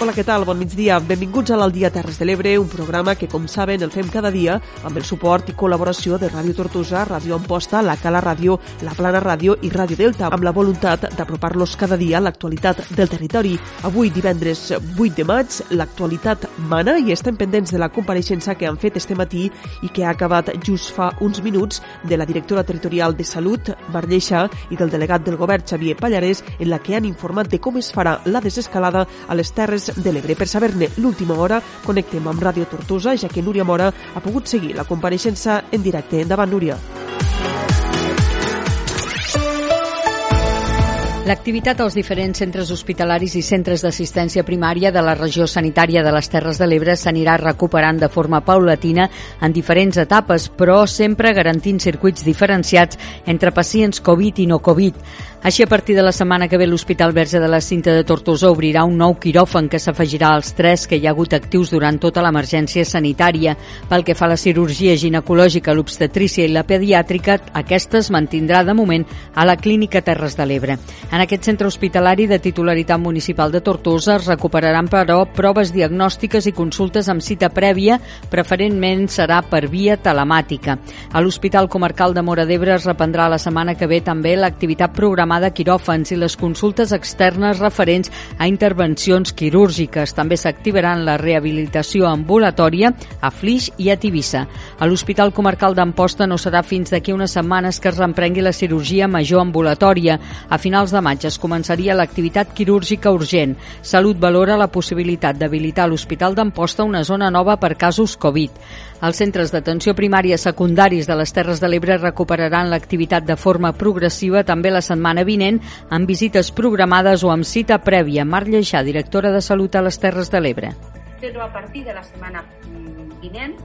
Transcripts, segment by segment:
Hola, què tal? Bon migdia. Benvinguts a l'Aldia Terres de l'Ebre, un programa que, com saben, el fem cada dia amb el suport i col·laboració de Ràdio Tortosa, Ràdio Amposta, la Cala Ràdio, la Plana Ràdio i Ràdio Delta, amb la voluntat d'apropar-los cada dia a l'actualitat del territori. Avui, divendres 8 de maig, l'actualitat mana i estem pendents de la compareixença que han fet este matí i que ha acabat just fa uns minuts de la directora territorial de Salut, Mar Lleixa, i del delegat del govern, Xavier Pallarès, en la que han informat de com es farà la desescalada a les Terres de l'Ebre. Per saber-ne l'última hora, connectem amb Ràdio Tortosa, ja que Núria Mora ha pogut seguir la compareixença en directe. Endavant, Núria. L'activitat als diferents centres hospitalaris i centres d'assistència primària de la regió sanitària de les Terres de l'Ebre s'anirà recuperant de forma paulatina en diferents etapes, però sempre garantint circuits diferenciats entre pacients Covid i no Covid. Així, a partir de la setmana que ve, l'Hospital Verge de la Cinta de Tortosa obrirà un nou quiròfan que s'afegirà als tres que hi ha hagut actius durant tota l'emergència sanitària. Pel que fa a la cirurgia ginecològica, l'obstetrícia i la pediàtrica, aquesta es mantindrà de moment a la Clínica Terres de l'Ebre. En aquest centre hospitalari de titularitat municipal de Tortosa es recuperaran, però, proves diagnòstiques i consultes amb cita prèvia, preferentment serà per via telemàtica. A l'Hospital Comarcal de Mora d'Ebre es reprendrà la setmana que ve també l'activitat programada de quiròfans i les consultes externes referents a intervencions quirúrgiques. També s'activaran la rehabilitació ambulatòria a Flix i a Tivissa. A l'Hospital Comarcal d'Amposta no serà fins d'aquí unes setmanes que es reprengui la cirurgia major ambulatòria. A finals de maig es començaria l'activitat quirúrgica urgent. Salut valora la possibilitat d'habilitar a l'Hospital d'Amposta una zona nova per casos Covid. Els centres d'atenció primària secundaris de les Terres de l'Ebre recuperaran l'activitat de forma progressiva també la setmana vinent amb visites programades o amb cita prèvia. Mar Lleixà, directora de Salut a les Terres de l'Ebre. Però a partir de la setmana vinent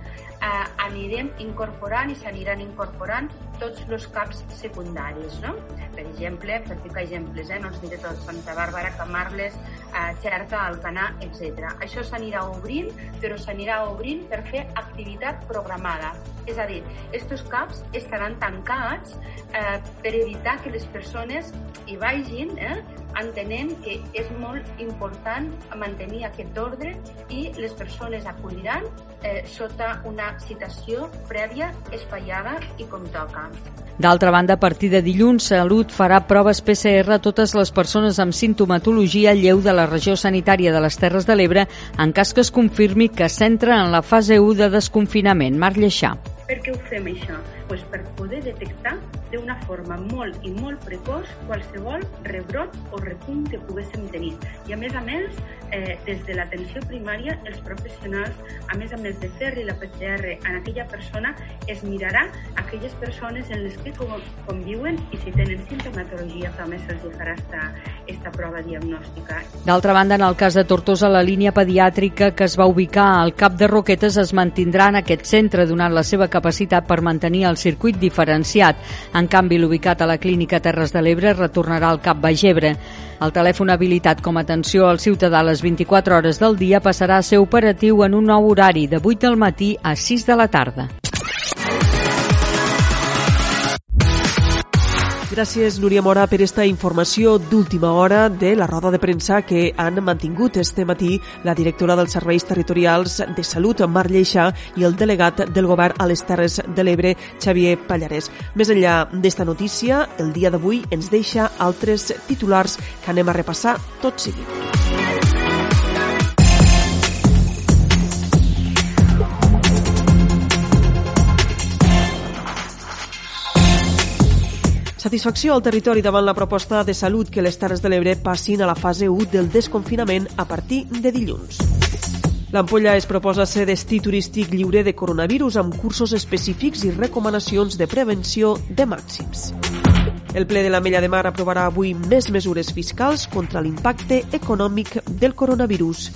eh, anirem incorporant i s'aniran incorporant tots els caps secundaris, no? Per exemple, per ficar exemples, eh, no els diré tots, Santa Bàrbara, Camarles, eh, Xerta, Alcanar, etc. Això s'anirà obrint, però s'anirà obrint per fer activitat programada. És a dir, aquests caps estaran tancats eh, per evitar que les persones hi vagin eh, entenent que és molt important mantenir aquest ordre i les persones acudiran eh, sota una citació prèvia, espaiada i com toca. D'altra banda, a partir de dilluns, Salut farà proves PCR a totes les persones amb sintomatologia lleu de la regió sanitària de les Terres de l'Ebre en cas que es confirmi que s'entra en la fase 1 de desconfinament. Marc Lleixà. Per què ho fem, això? Pues per poder detectar d'una forma molt i molt precoç qualsevol rebrot o repunt que poguéssim tenir. I a més a més, eh, des de l'atenció primària, els professionals, a més a més de fer-li la PCR a aquella persona, es mirarà aquelles persones en les que conviuen i si tenen sintomatologia també se'ls farà esta, esta prova diagnòstica. D'altra banda, en el cas de Tortosa, la línia pediàtrica que es va ubicar al Cap de Roquetes es mantindrà en aquest centre, donant la seva capacitat per mantenir el circuit diferenciat. En canvi, l'ubicat a la Clínica Terres de l'Ebre retornarà al Cap Bagebre. El telèfon habilitat com a atenció al ciutadà a les 24 hores del dia passarà a ser operatiu en un nou horari de 8 del matí a 6 de la tarda. Gràcies, Núria Mora, per esta informació d'última hora de la roda de premsa que han mantingut este matí la directora dels Serveis Territorials de Salut, Mar Lleixa, i el delegat del govern a les Terres de l'Ebre, Xavier Pallarès. Més enllà d'esta notícia, el dia d'avui ens deixa altres titulars que anem a repassar tot seguit. Satisfacció al territori davant la proposta de salut que les Terres de l'Ebre passin a la fase 1 del desconfinament a partir de dilluns. L'Ampolla es proposa ser destí turístic lliure de coronavirus amb cursos específics i recomanacions de prevenció de màxims. El ple de la Mella de Mar aprovarà avui més mesures fiscals contra l'impacte econòmic del coronavirus.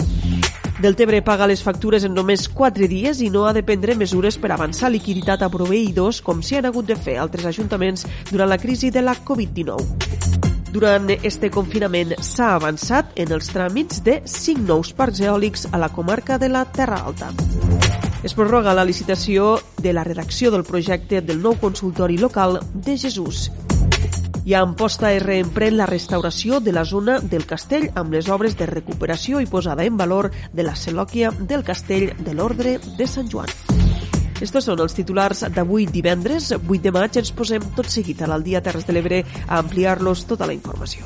Deltebre paga les factures en només 4 dies i no ha de prendre mesures per avançar liquiditat a proveïdors com s'hi han hagut de fer altres ajuntaments durant la crisi de la Covid-19. Durant este confinament s'ha avançat en els tràmits de 5 nous parcs eòlics a la comarca de la Terra Alta. Es prorroga la licitació de la redacció del projecte del nou consultori local de Jesús i a Amposta es reemprèn la restauració de la zona del castell amb les obres de recuperació i posada en valor de la celòquia del castell de l'Ordre de Sant Joan. Estos són els titulars d'avui divendres, 8 de maig. Ens posem tot seguit a l'Aldia Terres de l'Ebre a ampliar-los tota la informació.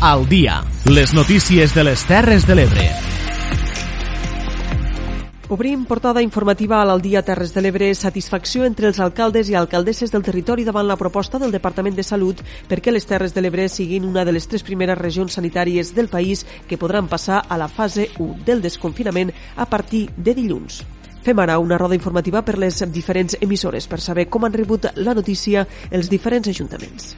Al dia, les notícies de les Terres de l'Ebre. Obrim portada informativa a l'Aldia Terres de l'Ebre satisfacció entre els alcaldes i alcaldesses del territori davant la proposta del Departament de Salut perquè les Terres de l'Ebre siguin una de les tres primeres regions sanitàries del país que podran passar a la fase 1 del desconfinament a partir de dilluns. Fem ara una roda informativa per les diferents emissores per saber com han rebut la notícia els diferents ajuntaments.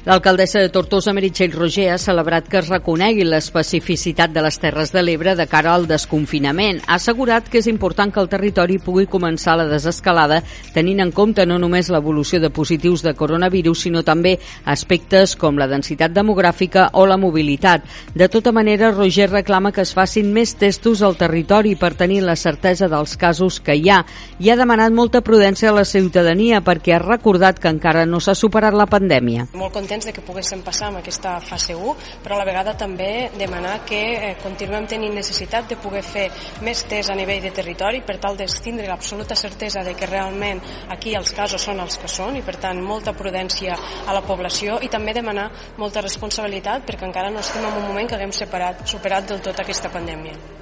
L'alcaldessa de Tortosa, Meritxell Roger, ha celebrat que es reconegui l'especificitat de les Terres de l'Ebre de cara al desconfinament. Ha assegurat que és important que el territori pugui començar la desescalada tenint en compte no només l'evolució de positius de coronavirus, sinó també aspectes com la densitat demogràfica o la mobilitat. De tota manera, Roger reclama que es facin més testos al territori per tenir la certesa dels casos que hi ha i ha demanat molta prudència a la ciutadania perquè ha recordat que encara no s'ha superat la pandèmia. Molt contents de que poguéssim passar amb aquesta fase 1, però a la vegada també demanar que eh, continuem tenint necessitat de poder fer més tests a nivell de territori per tal de tindre l'absoluta certesa de que realment aquí els casos són els que són i per tant molta prudència a la població i també demanar molta responsabilitat perquè encara no estem en un moment que haguem separat, superat del tot aquesta pandèmia.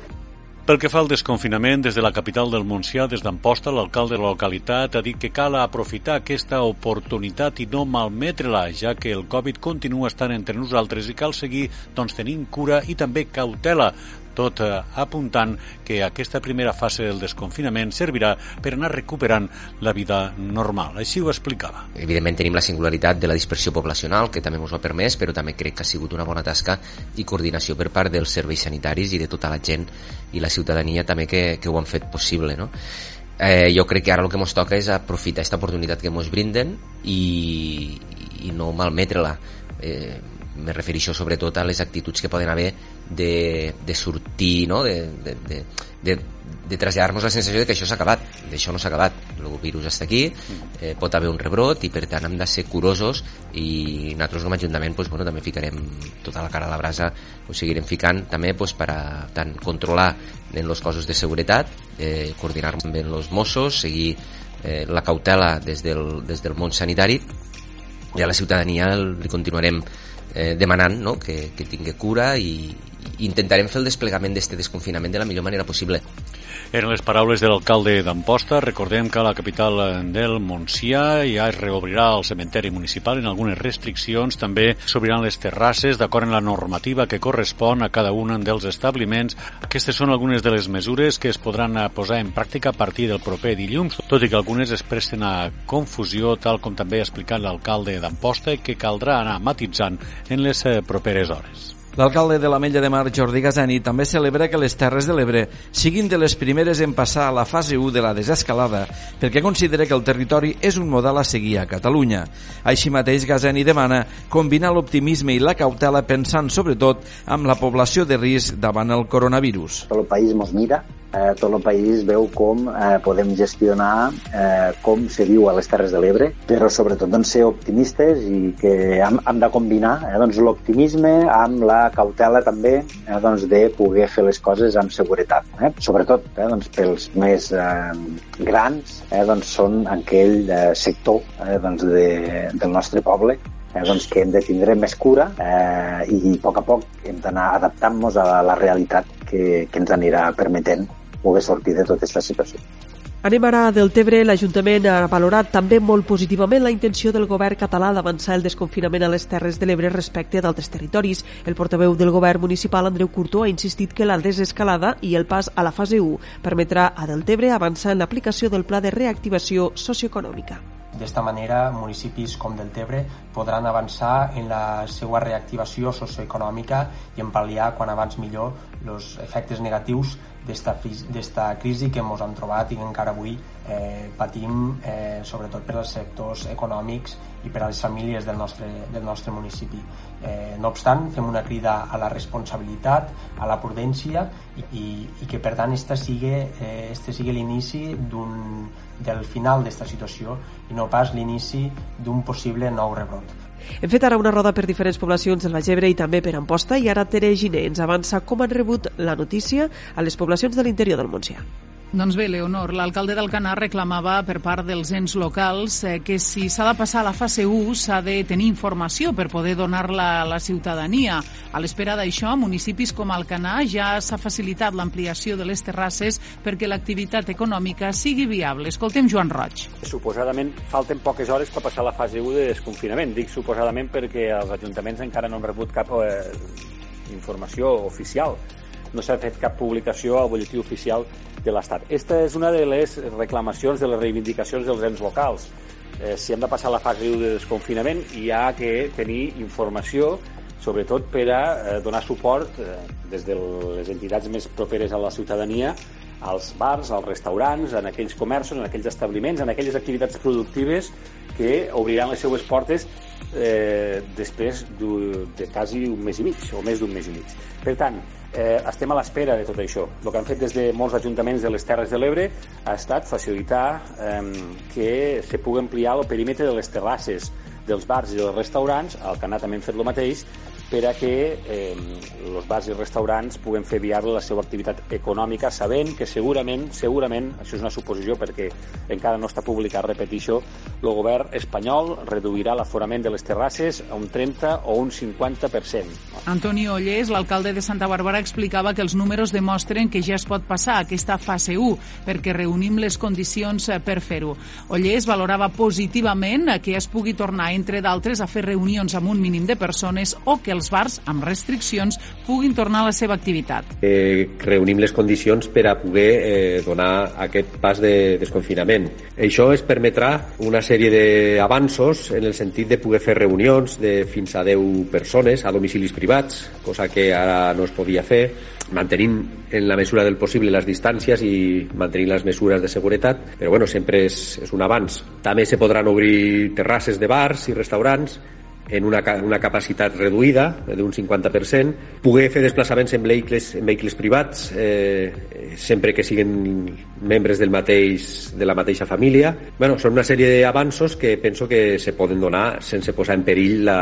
Pel que fa al desconfinament, des de la capital del Montsià, des d'Amposta, l'alcalde de la localitat ha dit que cal aprofitar aquesta oportunitat i no malmetre-la, ja que el Covid continua estant entre nosaltres i cal seguir doncs, tenint cura i també cautela tot eh, apuntant que aquesta primera fase del desconfinament servirà per anar recuperant la vida normal. Així ho explicava. Evidentment tenim la singularitat de la dispersió poblacional, que també ens ho ha permès, però també crec que ha sigut una bona tasca i coordinació per part dels serveis sanitaris i de tota la gent i la ciutadania també que, que ho han fet possible. No? Eh, jo crec que ara el que ens toca és aprofitar aquesta oportunitat que ens brinden i, i no malmetre-la. Eh, me refereixo sobretot a les actituds que poden haver de, de sortir, no? de, de, de, de, de traslladar-nos la sensació de que això s'ha acabat. D'això no s'ha acabat. El virus està aquí, eh, pot haver un rebrot i per tant hem de ser curosos i nosaltres com a Ajuntament pues, bueno, també ficarem tota la cara a la brasa, ho seguirem ficant també pues, per a tant controlar en els cossos de seguretat, eh, coordinar amb els Mossos, seguir eh, la cautela des del, des del món sanitari i a la ciutadania li continuarem eh, demanant no? que, que tingui cura i, i intentarem fer el desplegament d'aquest desconfinament de la millor manera possible. Eren les paraules de l'alcalde d'Amposta. Recordem que a la capital del Montsià ja es reobrirà el cementeri municipal en algunes restriccions. També s'obriran les terrasses d'acord amb la normativa que correspon a cada un dels establiments. Aquestes són algunes de les mesures que es podran posar en pràctica a partir del proper dilluns, tot i que algunes es presten a confusió, tal com també ha explicat l'alcalde d'Amposta, que caldrà anar matitzant en les properes hores. L'alcalde de la Mella de Mar, Jordi Gazani, també celebra que les Terres de l'Ebre siguin de les primeres en passar a la fase 1 de la desescalada perquè considera que el territori és un model a seguir a Catalunya. Així mateix, Gazani demana combinar l'optimisme i la cautela pensant sobretot amb la població de risc davant el coronavirus. El país mos mira eh, tot el país veu com eh, podem gestionar eh, com se viu a les Terres de l'Ebre, però sobretot doncs, ser optimistes i que hem, hem de combinar eh, doncs, l'optimisme amb la cautela també eh, doncs, de poder fer les coses amb seguretat. Eh? Sobretot eh, doncs, pels més eh, grans, eh, doncs, són aquell eh, sector eh, doncs, de, del nostre poble eh, doncs que hem de tindre més cura eh, i a poc a poc hem d'anar adaptant-nos a la realitat que, que ens anirà permetent poder sortir de tota aquesta situació. Anem ara a Deltebre. L'Ajuntament ha valorat també molt positivament la intenció del govern català d'avançar el desconfinament a les Terres de l'Ebre respecte d'altres territoris. El portaveu del govern municipal, Andreu Curto, ha insistit que la desescalada i el pas a la fase 1 permetrà a Deltebre avançar en l'aplicació del pla de reactivació socioeconòmica. D'esta manera, municipis com Deltebre podran avançar en la seva reactivació socioeconòmica i en pal·liar quan abans millor els efectes negatius d'esta crisi que ens hem trobat i que encara avui eh, patim eh, sobretot per als sectors econòmics i per a les famílies del nostre, del nostre municipi. Eh, no obstant, fem una crida a la responsabilitat, a la prudència i, i, i que per tant este sigui, eh, este sigui l'inici del final d'esta situació i no pas l'inici d'un possible nou rebrot. Hem fet ara una roda per diferents poblacions del Baix Ebre i també per Amposta i ara Tere Giner ens avança com han rebut la notícia a les poblacions de l'interior del Montsià. Doncs bé, Leonor, l'alcalde d'Alcanar reclamava per part dels ens locals eh, que si s'ha de passar a la fase 1 s'ha de tenir informació per poder donar-la a la ciutadania. A l'espera d'això, municipis com Alcanar ja s'ha facilitat l'ampliació de les terrasses perquè l'activitat econòmica sigui viable. Escoltem Joan Roig. Suposadament falten poques hores per passar a la fase 1 de desconfinament. Dic suposadament perquè els ajuntaments encara no han rebut cap eh, informació oficial no s'ha fet cap publicació al butlletí oficial de l'Estat. Aquesta és una de les reclamacions, de les reivindicacions dels ens locals. Eh, si hem de passar la fase de desconfinament, hi ha que tenir informació sobretot per a eh, donar suport eh, des de les entitats més properes a la ciutadania als bars, als restaurants, en aquells comerços, en aquells establiments, en aquelles activitats productives que obriran les seues portes eh, després de quasi un mes i mig, o més d'un mes i mig. Per tant, eh, estem a l'espera de tot això. El que han fet des de molts ajuntaments de les Terres de l'Ebre ha estat facilitar eh, que se pugui ampliar el perímetre de les terrasses dels bars i dels restaurants, al Canà també hem fet el mateix, per a que eh, els bars i restaurants puguen fer viable la seva activitat econòmica sabent que segurament, segurament, això és una suposició perquè encara no està publicat, repetixo, el govern espanyol reduirà l'aforament de les terrasses a un 30 o un 50%. Antonio Ollés, l'alcalde de Santa Bàrbara, explicava que els números demostren que ja es pot passar aquesta fase 1 perquè reunim les condicions eh, per fer-ho. Ollés valorava positivament que es pugui tornar, entre d'altres, a fer reunions amb un mínim de persones o que els bars amb restriccions puguin tornar a la seva activitat. Eh, reunim les condicions per a poder eh, donar aquest pas de desconfinament. Això es permetrà una sèrie d'avanços en el sentit de poder fer reunions de fins a 10 persones a domicilis privats, cosa que ara no es podia fer, mantenint en la mesura del possible les distàncies i mantenint les mesures de seguretat, però bueno, sempre és, és un avanç. També se podran obrir terrasses de bars i restaurants en una, una capacitat reduïda d'un 50%, poder fer desplaçaments en vehicles, en vehicles privats eh, sempre que siguin membres del mateix, de la mateixa família. Bueno, són una sèrie d'avanços que penso que se poden donar sense posar en perill la,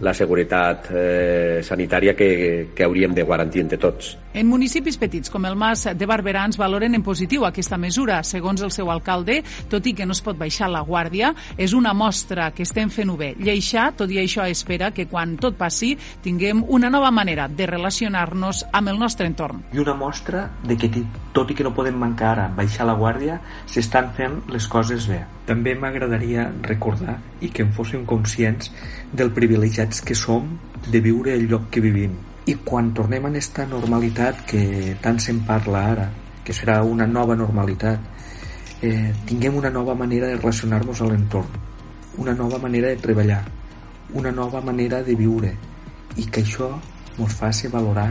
la seguretat eh, sanitària que, que hauríem de garantir entre tots. En municipis petits com el Mas de Barberans valoren en positiu aquesta mesura. Segons el seu alcalde, tot i que no es pot baixar la guàrdia, és una mostra que estem fent-ho bé. Lleixà, tot i això, espera que quan tot passi tinguem una nova manera de relacionar-nos amb el nostre entorn. I una mostra de que, tot i que no podem mancar ara baixar la guàrdia, s'estan fent les coses bé. També m'agradaria recordar i que en fóssim conscients del privilegiats que som de viure el lloc que vivim. I quan tornem a aquesta normalitat que tant se'n parla ara, que serà una nova normalitat, eh, tinguem una nova manera de relacionar-nos a l'entorn, una nova manera de treballar, una nova manera de viure i que això ens faci valorar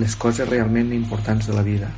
les coses realment importants de la vida.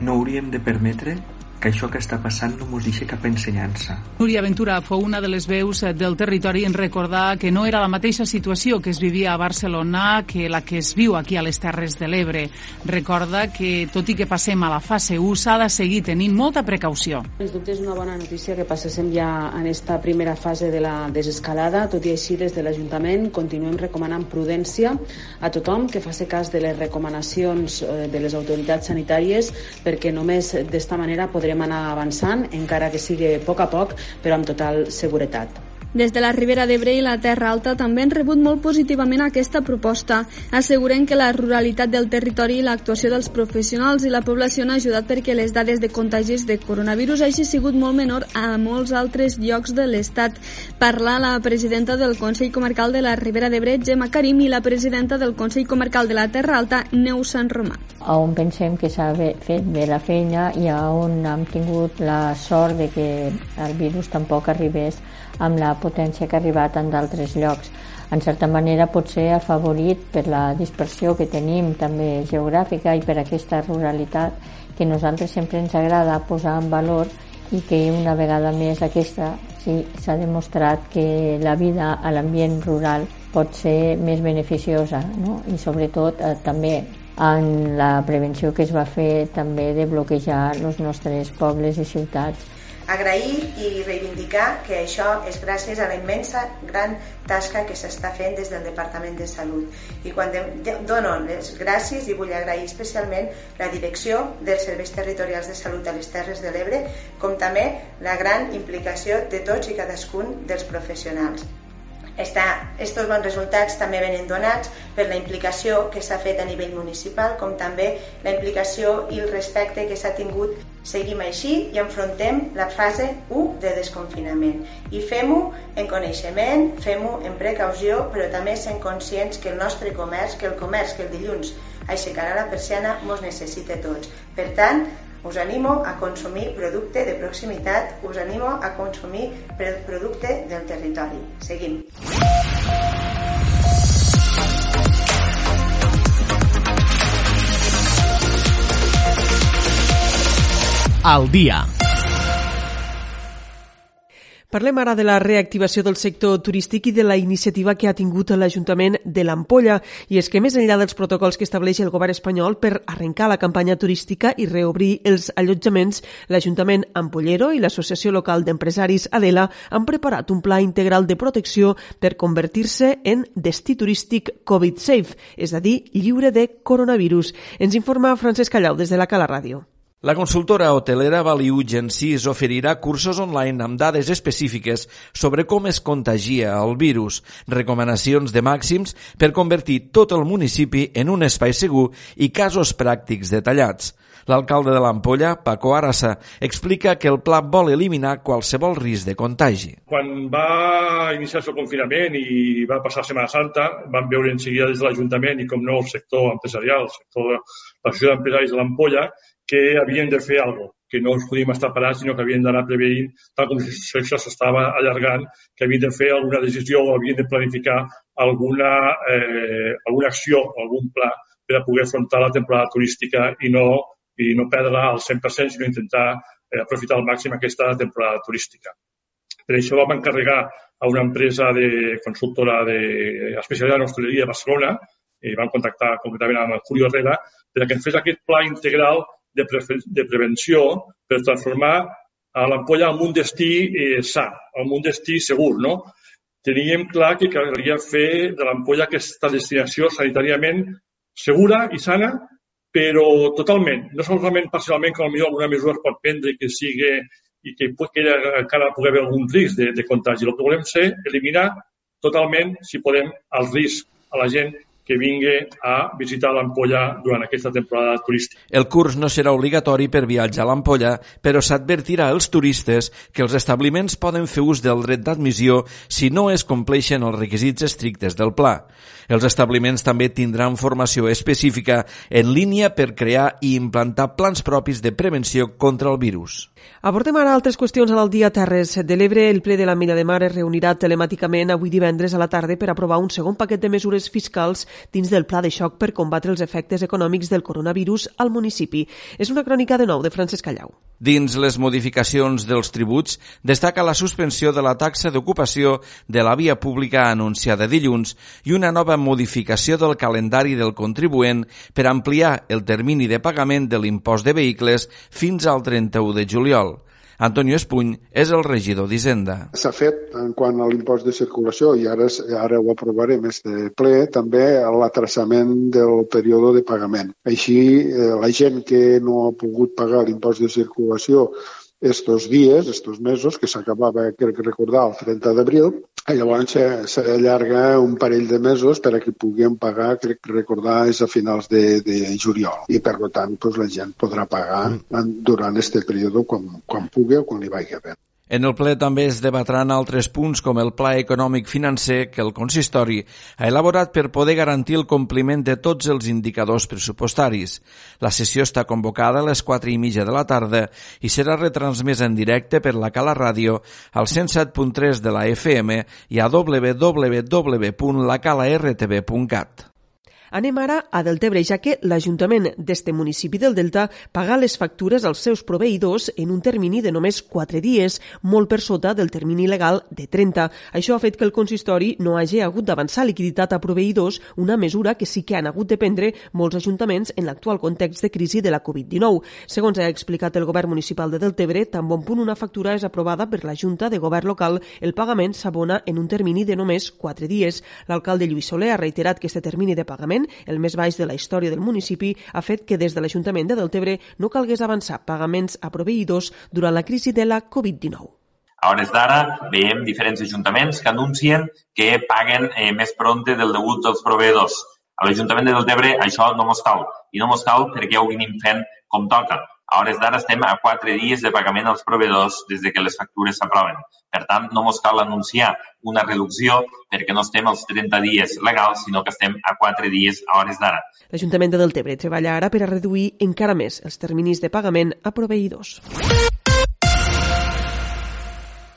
No hauríem de permetre que això que està passant no ens deixa cap ensenyança. Núria Ventura fou una de les veus del territori en recordar que no era la mateixa situació que es vivia a Barcelona que la que es viu aquí a les Terres de l'Ebre. Recorda que, tot i que passem a la fase 1, s'ha de seguir tenint molta precaució. Sens dubte és una bona notícia que passéssim ja en esta primera fase de la desescalada, tot i així des de l'Ajuntament continuem recomanant prudència a tothom que faci cas de les recomanacions eh, de les autoritats sanitàries perquè només d'esta manera podrem anar avançant, encara que sigui a poc a poc, però amb total seguretat. Des de la Ribera d'Ebre i la Terra Alta també han rebut molt positivament aquesta proposta. Asseguren que la ruralitat del territori i l'actuació dels professionals i la població han ajudat perquè les dades de contagis de coronavirus hagi sigut molt menor a molts altres llocs de l'Estat. Parla la presidenta del Consell Comarcal de la Ribera d'Ebre, Gemma Karim, i la presidenta del Consell Comarcal de la Terra Alta, Neus Sant Romà. On pensem que s'ha fet bé la feina i on hem tingut la sort de que el virus tampoc arribés amb la potència que ha arribat en d'altres llocs. En certa manera pot ser afavorit per la dispersió que tenim també geogràfica i per aquesta ruralitat que nosaltres sempre ens agrada posar en valor i que una vegada més aquesta sí, s'ha demostrat que la vida a l'ambient rural pot ser més beneficiosa no? i sobretot eh, també en la prevenció que es va fer també de bloquejar els nostres pobles i ciutats agrair i reivindicar que això és gràcies a la immensa gran tasca que s'està fent des del Departament de Salut. I quan dono les gràcies i vull agrair especialment la direcció dels serveis territorials de salut a les Terres de l'Ebre, com també la gran implicació de tots i cadascun dels professionals. Està, estos bons resultats també venen donats per la implicació que s'ha fet a nivell municipal, com també la implicació i el respecte que s'ha tingut Seguim així i enfrontem la fase 1 de desconfinament. I fem-ho en coneixement, fem-ho en precaució, però també sent conscients que el nostre comerç, que el comerç que el dilluns aixecarà la persiana, mos necessita tots. Per tant, us animo a consumir producte de proximitat, us animo a consumir producte del territori. Seguim. al dia. Parlem ara de la reactivació del sector turístic i de la iniciativa que ha tingut l'Ajuntament de l'Ampolla. I és que més enllà dels protocols que estableix el govern espanyol per arrencar la campanya turística i reobrir els allotjaments, l'Ajuntament Ampollero i l'Associació Local d'Empresaris Adela han preparat un pla integral de protecció per convertir-se en destí turístic Covid-safe, és a dir, lliure de coronavirus. Ens informa Francesc Callau des de la Cala Ràdio. La consultora hotelera Value Gensys oferirà cursos online amb dades específiques sobre com es contagia el virus, recomanacions de màxims per convertir tot el municipi en un espai segur i casos pràctics detallats. L'alcalde de l'Ampolla, Paco Arassa, explica que el pla vol eliminar qualsevol risc de contagi. Quan va iniciar-se el confinament i va passar Setmana Santa, vam veure en seguida des de l'Ajuntament i com no el sector empresarial, el sector de l'Associació d'Empresaris de l'Ampolla, que havien de fer alguna cosa, que no ens podíem estar parats, sinó que havien d'anar preveint, tal com això s'estava allargant, que havien de fer alguna decisió o havien de planificar alguna, eh, alguna acció, algun pla per a poder afrontar la temporada turística i no, i no perdre al 100%, sinó intentar eh, aprofitar al màxim aquesta temporada turística. Per això vam encarregar a una empresa de consultora de especialitat en hostaleria de Barcelona, i vam contactar concretament amb el Julio Herrera, per a que ens fes aquest pla integral de, pre de prevenció per transformar a l'ampolla en un destí eh, sa, en un destí segur, no? Teníem clar que calia fer de l'ampolla aquesta destinació sanitàriament segura i sana, però totalment, no solament parcialment, que potser alguna mesura es pot prendre que sigui i que, que encara pugui haver algun risc de, de contagi. El que volem ser eliminar totalment, si podem, el risc a la gent que vingui a visitar l'Ampolla durant aquesta temporada turística. El curs no serà obligatori per viatjar a l'Ampolla, però s'advertirà als turistes que els establiments poden fer ús del dret d'admissió si no es compleixen els requisits estrictes del pla. Els establiments també tindran formació específica en línia per crear i implantar plans propis de prevenció contra el virus. Abordem ara altres qüestions a l'Aldia Terres de l'Ebre. El ple de la Mina de Mar es reunirà telemàticament avui divendres a la tarda per aprovar un segon paquet de mesures fiscals dins del pla de xoc per combatre els efectes econòmics del coronavirus al municipi. És una crònica de nou de Francesc Callau. Dins les modificacions dels tributs, destaca la suspensió de la taxa d'ocupació de la via pública anunciada dilluns i una nova modificació del calendari del contribuent per ampliar el termini de pagament de l'impost de vehicles fins al 31 de juliol. Antonio Espuny és el regidor d'Hisenda. S'ha fet en quant a l'impost de circulació i ara, ara ho aprovarem este ple, també l'atraçament del període de pagament. Així, eh, la gent que no ha pogut pagar l'impost de circulació estos dies, estos mesos, que s'acabava, crec recordar, el 30 d'abril, i llavors s'allarga un parell de mesos per a que puguem pagar, crec recordar, és a finals de, de juliol. I, per tant, pues, la gent podrà pagar mm. durant aquest període quan, quan pugui o quan li vagi bé. En el ple també es debatran altres punts com el pla econòmic financer que el consistori ha elaborat per poder garantir el compliment de tots els indicadors pressupostaris. La sessió està convocada a les 4 i mitja de la tarda i serà retransmesa en directe per la Cala Ràdio al 107.3 de la FM i a www.lacalartv.cat. Anem ara a Deltebre, ja que l'Ajuntament d'este municipi del Delta paga les factures als seus proveïdors en un termini de només 4 dies, molt per sota del termini legal de 30. Això ha fet que el consistori no hagi hagut d'avançar liquiditat a proveïdors, una mesura que sí que han hagut de prendre molts ajuntaments en l'actual context de crisi de la Covid-19. Segons ha explicat el govern municipal de Deltebre, tan bon punt una factura és aprovada per la Junta de Govern local, el pagament s'abona en un termini de només 4 dies. L'alcalde Lluís Soler ha reiterat que este termini de pagament el més baix de la història del municipi, ha fet que des de l'Ajuntament de Deltebre no calgués avançar pagaments a proveïdors durant la crisi de la Covid-19. A hores d'ara veiem diferents ajuntaments que anuncien que paguen eh, més prompte del debut dels proveïdors. A l'Ajuntament de Deltebre això no mos cal, i no mos cal perquè ho venim fent com toca. A hores d'ara estem a quatre dies de pagament als proveïdors des de que les factures s'aproven. Per tant, no ens cal anunciar una reducció perquè no estem als 30 dies legals, sinó que estem a quatre dies a hores d'ara. L'Ajuntament de Deltebre treballa ara per a reduir encara més els terminis de pagament a proveïdors.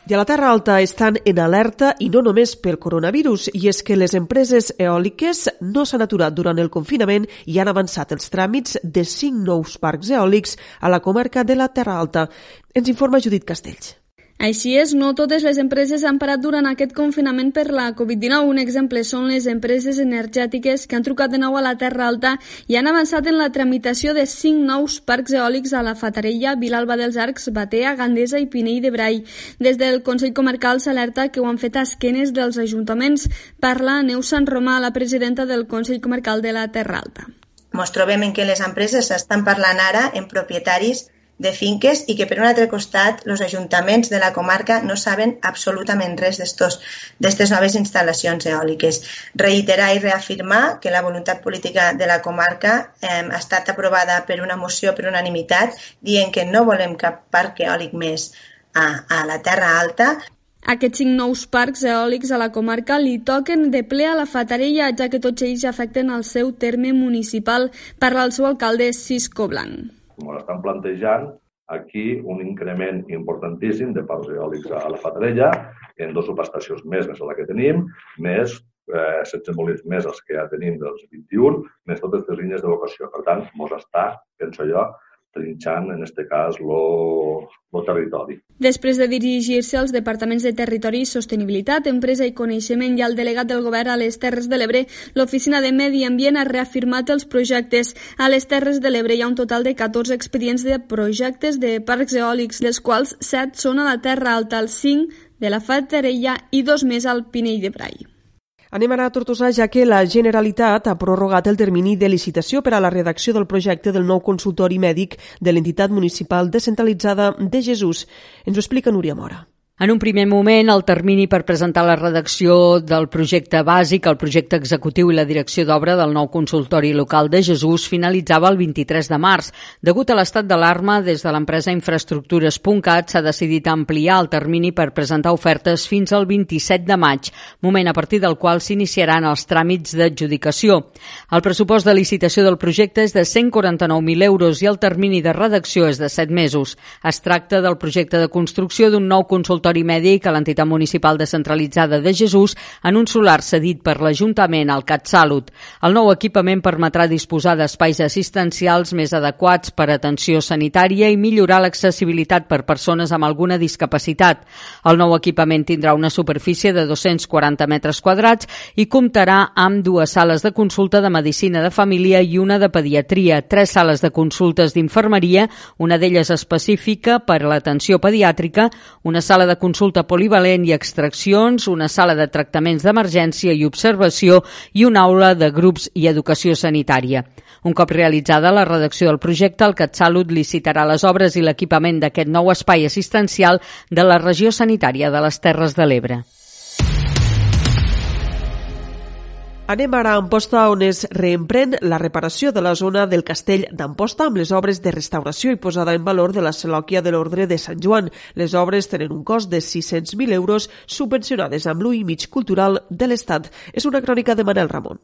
I a la Terra Alta estan en alerta i no només pel coronavirus, i és que les empreses eòliques no s'han aturat durant el confinament i han avançat els tràmits de cinc nous parcs eòlics a la comarca de la Terra Alta. Ens informa Judit Castells. Així és, no totes les empreses han parat durant aquest confinament per la Covid-19. Un exemple són les empreses energètiques que han trucat de nou a la Terra Alta i han avançat en la tramitació de cinc nous parcs eòlics a la Fatarella, Vilalba dels Arcs, Batea, Gandesa i Pinell de Brai. Des del Consell Comarcal s'alerta que ho han fet a esquenes dels ajuntaments. Parla Neus Sant Romà, la presidenta del Consell Comarcal de la Terra Alta. Ens trobem en què les empreses estan parlant ara en propietaris de finques i que per un altre costat els ajuntaments de la comarca no saben absolutament res d'aquestes noves instal·lacions eòliques. Reiterar i reafirmar que la voluntat política de la comarca eh, ha estat aprovada per una moció per unanimitat dient que no volem cap parc eòlic més a, a la Terra Alta aquests cinc nous parcs eòlics a la comarca li toquen de ple a la Fatarella, ja que tots ells afecten el seu terme municipal. Parla el seu alcalde Cisco Blanc com estan plantejant, aquí un increment importantíssim de parcs eòlics a la Fatarella, en dues subestacions més, més la que tenim, més eh, 16 molins més els que ja tenim dels 21, més totes les línies de vocació. Per tant, mos està, penso jo, trinxant, en aquest cas, el territori. Després de dirigir-se als departaments de Territori i Sostenibilitat, Empresa i Coneixement i al delegat del govern a les Terres de l'Ebre, l'Oficina de Medi Ambient ha reafirmat els projectes. A les Terres de l'Ebre hi ha un total de 14 expedients de projectes de parcs eòlics, dels quals 7 són a la Terra Alta, el 5 de la Fatarella i dos més al Pinell de Brai. Anem ara a Tortosa, ja que la Generalitat ha prorrogat el termini de licitació per a la redacció del projecte del nou consultori mèdic de l'entitat municipal descentralitzada de Jesús. Ens ho explica Núria Mora. En un primer moment, el termini per presentar la redacció del projecte bàsic, el projecte executiu i la direcció d'obra del nou consultori local de Jesús finalitzava el 23 de març. Degut a l'estat d'alarma, des de l'empresa Infraestructures.cat s'ha decidit ampliar el termini per presentar ofertes fins al 27 de maig, moment a partir del qual s'iniciaran els tràmits d'adjudicació. El pressupost de licitació del projecte és de 149.000 euros i el termini de redacció és de 7 mesos. Es tracta del projecte de construcció d'un nou consultori consultori mèdic a l'entitat municipal descentralitzada de Jesús en un solar cedit per l'Ajuntament al CatSalut. El nou equipament permetrà disposar d'espais assistencials més adequats per a atenció sanitària i millorar l'accessibilitat per persones amb alguna discapacitat. El nou equipament tindrà una superfície de 240 metres quadrats i comptarà amb dues sales de consulta de medicina de família i una de pediatria, tres sales de consultes d'infermeria, una d'elles específica per a l'atenció pediàtrica, una sala de consulta polivalent i extraccions, una sala de tractaments d'emergència i observació i una aula de grups i educació sanitària. Un cop realitzada la redacció del projecte, el CatSalut licitarà les obres i l'equipament d'aquest nou espai assistencial de la regió sanitària de les Terres de l'Ebre. Anem ara a Amposta, on es reemprèn la reparació de la zona del castell d'Amposta amb les obres de restauració i posada en valor de la Selòquia de l'Ordre de Sant Joan. Les obres tenen un cost de 600.000 euros subvencionades amb l'UI mig cultural de l'Estat. És una crònica de Manel Ramon.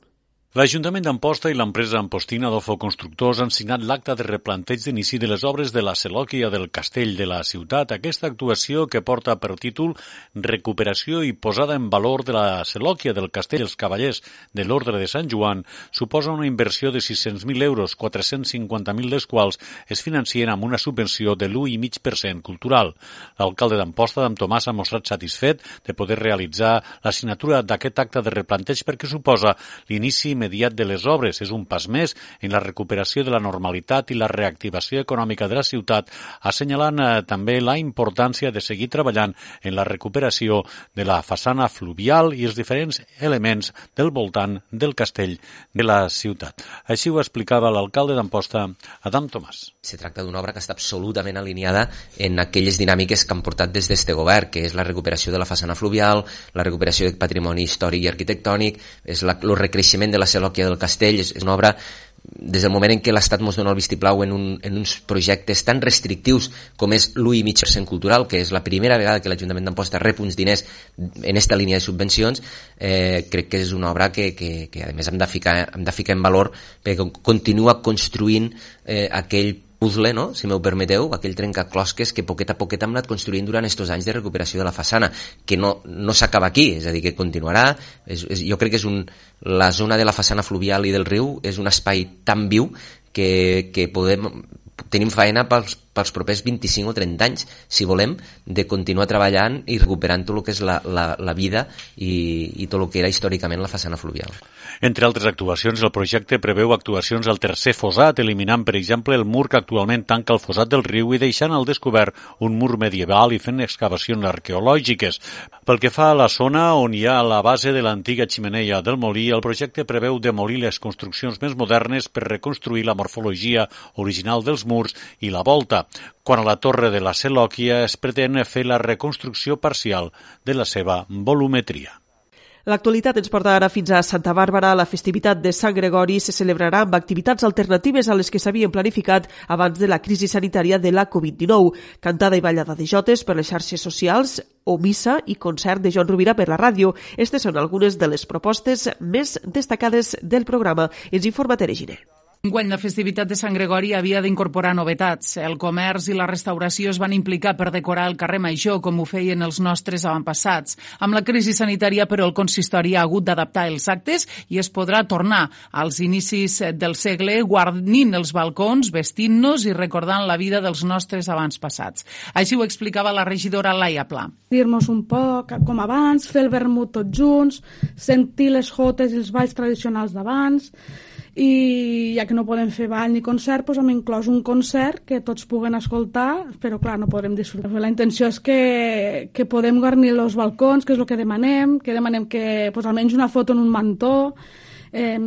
L'Ajuntament d'Amposta i l'empresa ampostina Adolfo Constructors han signat l'acte de replanteig d'inici de les obres de la Selòquia del castell de la ciutat. Aquesta actuació, que porta per títol Recuperació i posada en valor de la Selòquia del castell dels Cavallers de l'Ordre de Sant Joan, suposa una inversió de 600.000 euros, 450.000 dels quals es financien amb una subvenció de l'1,5% cultural. L'alcalde d'Amposta, d'en Tomàs, ha mostrat satisfet de poder realitzar la signatura d'aquest acte de replanteig perquè suposa l'inici immediat de les obres. És un pas més en la recuperació de la normalitat i la reactivació econòmica de la ciutat, assenyalant eh, també la importància de seguir treballant en la recuperació de la façana fluvial i els diferents elements del voltant del castell de la ciutat. Així ho explicava l'alcalde d'Amposta, Adam Tomàs. Se tracta d'una obra que està absolutament alineada en aquelles dinàmiques que han portat des d'este govern, que és la recuperació de la façana fluvial, la recuperació de patrimoni històric i arquitectònic, és la, el recreixement de la Selòquia del Castell, és, és una obra des del moment en què l'Estat ens dona el vistiplau en, un, en uns projectes tan restrictius com és l'1,5% cultural, que és la primera vegada que l'Ajuntament d'Amposta rep uns diners en aquesta línia de subvencions, eh, crec que és una obra que, que, que a més hem de ficar, hem de ficar en valor perquè continua construint eh, aquell puzzle, no? si m'ho permeteu, aquell trencaclosques que poquet a poquet hem anat construint durant aquests anys de recuperació de la façana, que no, no s'acaba aquí, és a dir, que continuarà. És, és, jo crec que és un, la zona de la façana fluvial i del riu és un espai tan viu que, que podem, tenim feina pels, pels propers 25 o 30 anys, si volem, de continuar treballant i recuperant tot el que és la, la, la vida i, i tot el que era històricament la façana fluvial. Entre altres actuacions, el projecte preveu actuacions al tercer fossat, eliminant, per exemple, el mur que actualment tanca el fossat del riu i deixant al descobert un mur medieval i fent excavacions arqueològiques. Pel que fa a la zona on hi ha la base de l'antiga ximeneia del molí, el projecte preveu demolir les construccions més modernes per reconstruir la morfologia original dels murs i la volta. Quan a la torre de la Selòquia es pretén fer la reconstrucció parcial de la seva volumetria. L'actualitat ens porta ara fins a Santa Bàrbara. La festivitat de Sant Gregori se celebrarà amb activitats alternatives a les que s'havien planificat abans de la crisi sanitària de la Covid-19. Cantada i ballada de jotes per les xarxes socials o missa i concert de Joan Rovira per la ràdio. Aquestes són algunes de les propostes més destacades del programa. Ens informa Tere Giner. Enguany, la festivitat de Sant Gregori havia d'incorporar novetats. El comerç i la restauració es van implicar per decorar el carrer Major, com ho feien els nostres avantpassats. Amb la crisi sanitària, però, el consistori ha hagut d'adaptar els actes i es podrà tornar als inicis del segle guarnint els balcons, vestint-nos i recordant la vida dels nostres avantpassats. Així ho explicava la regidora Laia Pla. Dir-nos un poc com abans, fer el vermut tots junts, sentir les jotes i els balls tradicionals d'abans, i ja que no podem fer ball ni concert, doncs hem inclòs un concert que tots puguen escoltar, però clar, no podrem disfrutar. La intenció és que, que podem guarnir els balcons, que és el que demanem, que demanem que doncs, almenys una foto en un mantó, eh,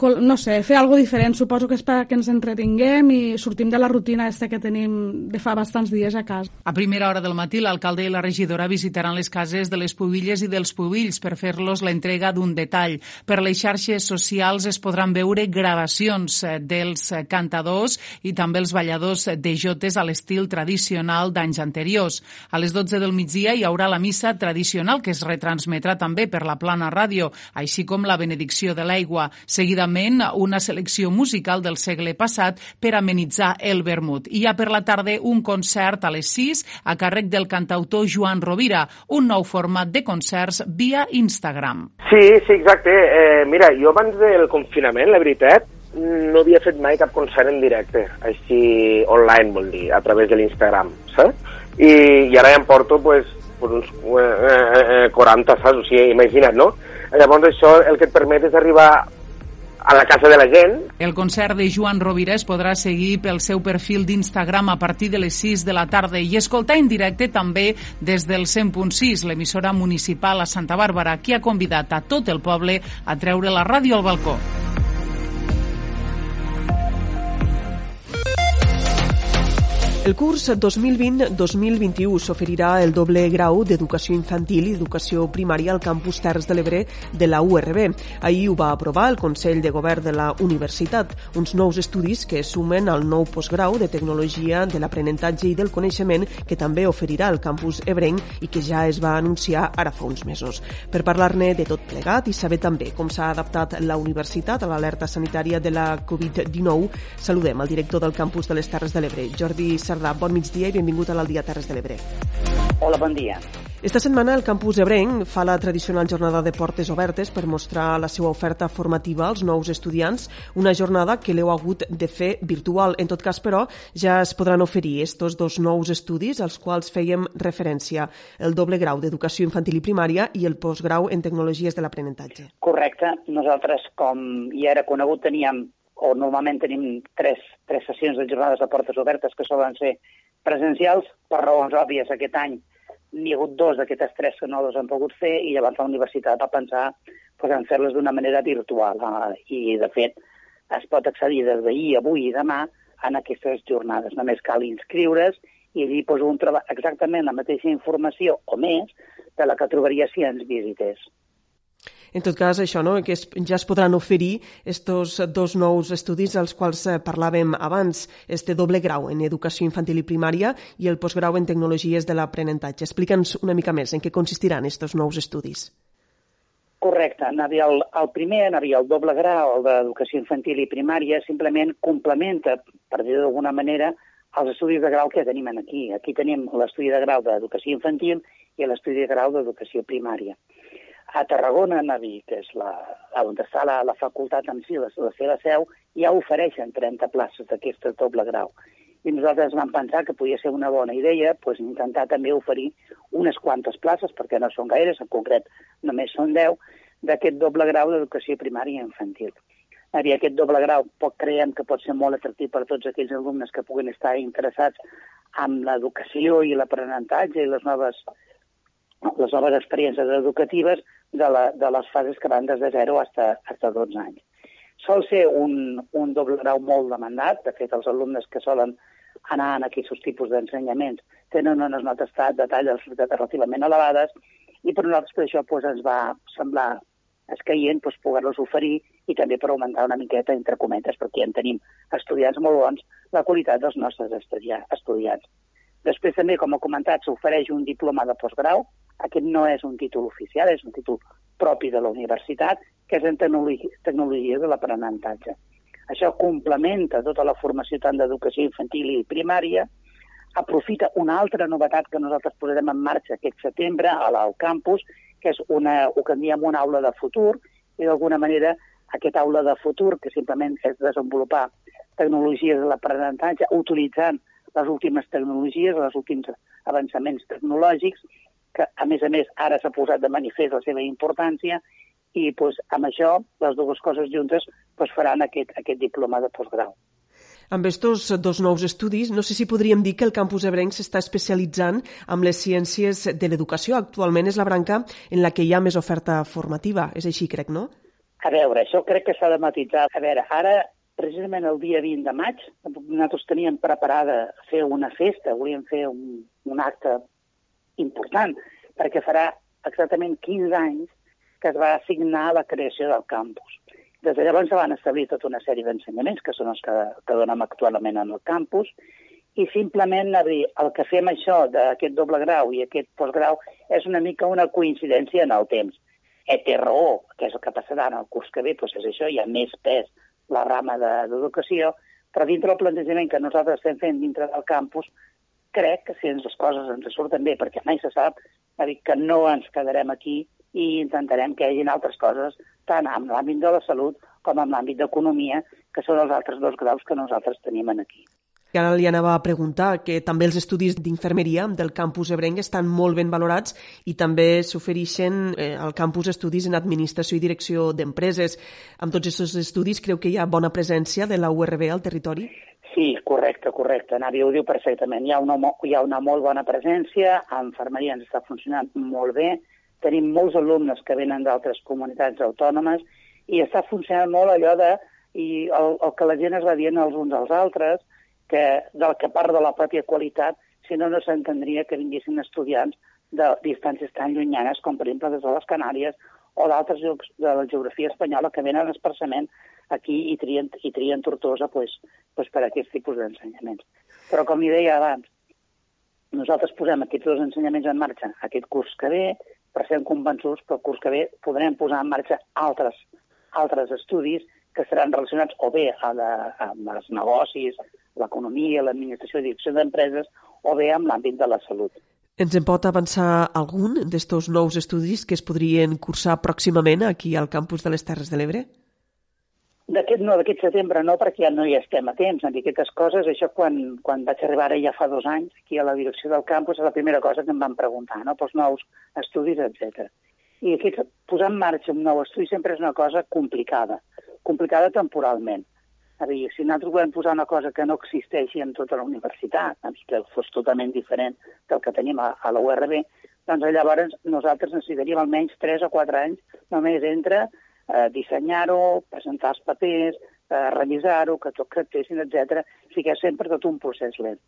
no sé, fer algo diferent, suposo que és perquè ens entretinguem i sortim de la rutina aquesta que tenim de fa bastants dies a casa. A primera hora del matí, l'alcalde i la regidora visitaran les cases de les pubilles i dels pubills per fer-los l'entrega d'un detall. Per les xarxes socials es podran veure gravacions eh, dels cantadors i també els balladors de jotes a l'estil tradicional d'anys anteriors. A les 12 del migdia hi haurà la missa tradicional que es retransmetrà també per la plana ràdio, així com la benedicció de l'aigua. Seguidament, una selecció musical del segle passat per amenitzar el vermut. I ja per la tarda, un concert a les 6 a càrrec del cantautor Joan Rovira, un nou format de concerts via Instagram. Sí, sí, exacte. Eh, mira, jo abans del confinament, la veritat, no havia fet mai cap concert en directe, així online, vol dir, a través de l'Instagram, saps? I, I ara ja em porto, pues, uns eh, eh, 40, saps? O sigui, imagina't, no? Llavors això el que et permet és arribar a la casa de la gent. El concert de Joan Rovira es podrà seguir pel seu perfil d'Instagram a partir de les 6 de la tarda i escoltar en directe també des del 100.6, l'emissora municipal a Santa Bàrbara, qui ha convidat a tot el poble a treure la ràdio al balcó. El curs 2020-2021 s'oferirà el doble grau d'Educació Infantil i Educació Primària al campus Terres de l'Ebre de la URB. Ahir ho va aprovar el Consell de Govern de la Universitat, uns nous estudis que sumen al nou postgrau de Tecnologia de l'Aprenentatge i del Coneixement que també oferirà el campus ebrenc i que ja es va anunciar ara fa uns mesos. Per parlar-ne de tot plegat i saber també com s'ha adaptat la universitat a l'alerta sanitària de la Covid-19, saludem al director del campus de les Terres de l'Ebre, Jordi Sardà. Bon migdia i benvingut a l'Aldia Terres de l'Ebre. Hola, bon dia. Esta setmana el campus ebrenc fa la tradicional jornada de portes obertes per mostrar la seva oferta formativa als nous estudiants, una jornada que l'heu hagut de fer virtual. En tot cas, però, ja es podran oferir estos dos nous estudis als quals fèiem referència, el doble grau d'educació infantil i primària i el postgrau en tecnologies de l'aprenentatge. Correcte. Nosaltres, com ja era conegut, teníem o normalment tenim tres, tres sessions de jornades de portes obertes que solen ser presencials, per raons òbvies aquest any n'hi ha hagut dos d'aquestes tres que no les han pogut fer i llavors la universitat va pensar pues, en fer-les d'una manera virtual eh? i de fet es pot accedir des d'ahir, avui i demà en aquestes jornades. Només cal inscriure's i allí pues, un troba exactament la mateixa informació o més de la que trobaria si ens visités. En tot cas, això, no? que es, ja es podran oferir estos dos nous estudis als quals eh, parlàvem abans, este doble grau en educació infantil i primària i el postgrau en tecnologies de l'aprenentatge. Explica'ns una mica més en què consistiran estos nous estudis. Correcte. Havia el, el primer, havia el doble grau, el d'educació infantil i primària, simplement complementa, per dir d'alguna manera, els estudis de grau que tenim aquí. Aquí tenim l'estudi de grau d'educació infantil i l'estudi de grau d'educació primària a Tarragona, a Naví, que és la, on està la, la facultat en si, la, la seva seu, ja ofereixen 30 places d'aquest doble grau. I nosaltres vam pensar que podia ser una bona idea pues, intentar també oferir unes quantes places, perquè no són gaires, en concret només són 10, d'aquest doble grau d'educació primària i infantil. I aquest doble grau pot, creiem que pot ser molt atractiu per a tots aquells alumnes que puguin estar interessats en l'educació i l'aprenentatge i les noves les noves experiències educatives de, la, de les fases que van des de 0 fins a 12 anys. Sol ser un, un doble grau molt demandat, de fet els alumnes que solen anar en aquests tipus d'ensenyaments tenen unes notes de tall relativament elevades i per nosaltres per això doncs, ens va semblar escaient doncs, poder-los oferir i també per augmentar una miqueta, entre cometes, perquè en tenim estudiants molt bons, la qualitat dels nostres estudiants. Després també, com he comentat, s'ofereix un diploma de postgrau. Aquest no és un títol oficial, és un títol propi de la universitat, que és en tecnologia, tecnologia de l'aprenentatge. Això complementa tota la formació tant d'educació infantil i primària, aprofita una altra novetat que nosaltres posarem en marxa aquest setembre al campus, que és una, o que en diem una aula de futur, i d'alguna manera aquest aula de futur, que simplement és desenvolupar tecnologies de l'aprenentatge utilitzant les últimes tecnologies, els últims avançaments tecnològics, que a més a més ara s'ha posat de manifest la seva importància i doncs, amb això les dues coses juntes doncs, faran aquest, aquest diploma de postgrau. Amb estos dos nous estudis, no sé si podríem dir que el campus ebrenc s'està especialitzant amb les ciències de l'educació. Actualment és la branca en la que hi ha més oferta formativa. És així, crec, no? A veure, això crec que s'ha de matitzar. A veure, ara precisament el dia 20 de maig, nosaltres teníem preparada fer una festa, volíem fer un, un acte important, perquè farà exactament 15 anys que es va assignar la creació del campus. Des de llavors se van establir tota una sèrie d'ensenyaments, que són els que, que donem actualment en el campus, i simplement dir, el que fem això d'aquest doble grau i aquest postgrau és una mica una coincidència en el temps. E té raó, que és el que passarà en el curs que ve, doncs és això, hi ha més pes la rama d'educació, però dintre del plantejament que nosaltres estem fent dintre del campus, crec que si les coses ens surten bé, perquè mai se sap, ha dit que no ens quedarem aquí i intentarem que hi hagi altres coses, tant en l'àmbit de la salut com en l'àmbit d'economia, que són els altres dos graus que nosaltres tenim aquí. I ara li anava a preguntar que també els estudis d'infermeria del campus ebrenc estan molt ben valorats i també s'ofereixen eh, al campus estudis en administració i direcció d'empreses. Amb tots aquests estudis creu que hi ha bona presència de la URB al territori? Sí, correcte, correcte. Navi ho diu perfectament. Hi ha una, hi ha una molt bona presència, a infermeria ens està funcionant molt bé, tenim molts alumnes que venen d'altres comunitats autònomes i està funcionant molt allò de i el, el que la gent es va dient els uns als altres, que, del que part de la pròpia qualitat, si no, no s'entendria que vinguessin estudiants de distàncies tan llunyanes com, per exemple, des de les Canàries o d'altres llocs de la geografia espanyola que venen expressament aquí i trien, i trien Tortosa pues, pues per aquest tipus d'ensenyaments. Però, com li deia abans, nosaltres posem aquests dos ensenyaments en marxa aquest curs que ve, però estem convençuts que el curs que ve podrem posar en marxa altres, altres estudis que seran relacionats o bé a la, amb els negocis, l'economia, l'administració i direcció d'empreses, o bé amb l'àmbit de la salut. Ens en pot avançar algun d'estos nous estudis que es podrien cursar pròximament aquí al campus de les Terres de l'Ebre? D'aquest no, d'aquest setembre no, perquè ja no hi estem a temps en aquestes coses. Això quan, quan vaig arribar ara ja fa dos anys aquí a la direcció del campus és la primera cosa que em van preguntar, no? pels nous estudis, etc. I aquest, posar en marxa un nou estudi sempre és una cosa complicada, complicada temporalment. A dir, si nosaltres volem posar una cosa que no existeixi en tota la universitat, que fos totalment diferent del que tenim a, a la URB, doncs llavors nosaltres necessitaríem almenys 3 o 4 anys només entre eh, dissenyar-ho, presentar els papers, eh, revisar-ho, que tot creptessin, etc. O sigui és sempre tot un procés lent.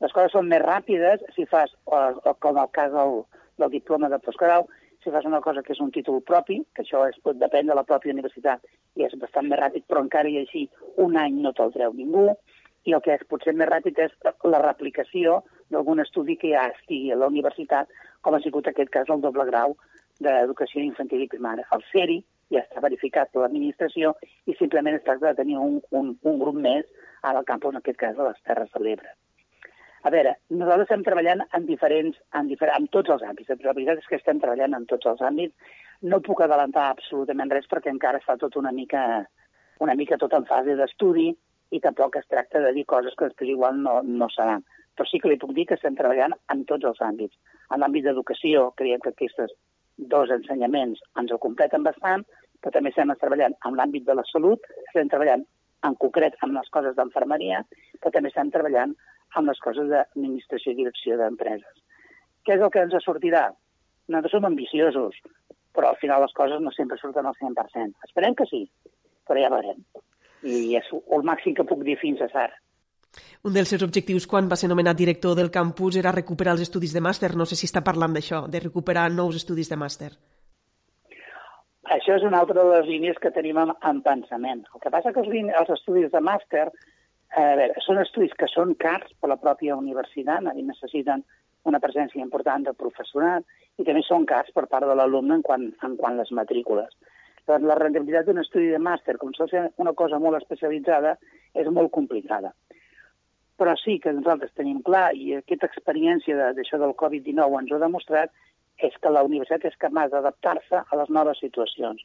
Les coses són més ràpides si fas, o, o com el cas del, del diploma de postgrau, si fas una cosa que és un títol propi, que això es pot depèn de la pròpia universitat i és bastant més ràpid, però encara i així un any no te'l treu ningú, i el que és potser més ràpid és la replicació d'algun estudi que ja estigui a la universitat, com ha sigut aquest cas el doble grau d'educació infantil i primària. El CERI, ja està verificat per l'administració i simplement es tracta de tenir un, un, un grup més al campus, en aquest cas, de les Terres de l'Ebre. A veure, nosaltres estem treballant en diferents, en, difer en tots els àmbits. La veritat és que estem treballant en tots els àmbits. No puc adelantar absolutament res perquè encara està tot una mica, una mica tot en fase d'estudi i tampoc es tracta de dir coses que després igual no, no seran. Però sí que li puc dir que estem treballant en tots els àmbits. En l'àmbit d'educació, creiem que aquestes dos ensenyaments ens ho completen bastant, però també estem treballant en l'àmbit de la salut, estem treballant en concret amb les coses d'enfermeria, però també estem treballant amb les coses d'administració i direcció d'empreses. Què és el que ens sortirà? Nosaltres som ambiciosos, però al final les coses no sempre surten al 100%. Esperem que sí, però ja veurem. I és el màxim que puc dir fins a ara. Un dels seus objectius quan va ser nomenat director del campus era recuperar els estudis de màster. No sé si està parlant d'això, de recuperar nous estudis de màster. Això és una altra de les línies que tenim en, en pensament. El que passa que els, els estudis de màster a veure, són estudis que són cars per la pròpia universitat i necessiten una presència important de professorat i també són cars per part de l'alumne en, quant, en quant les matrícules. Doncs la rendibilitat d'un estudi de màster, com s'ha ser una cosa molt especialitzada, és molt complicada. Però sí que nosaltres tenim clar, i aquesta experiència d'això de, del Covid-19 ens ho ha demostrat, és que la universitat és capaç d'adaptar-se a les noves situacions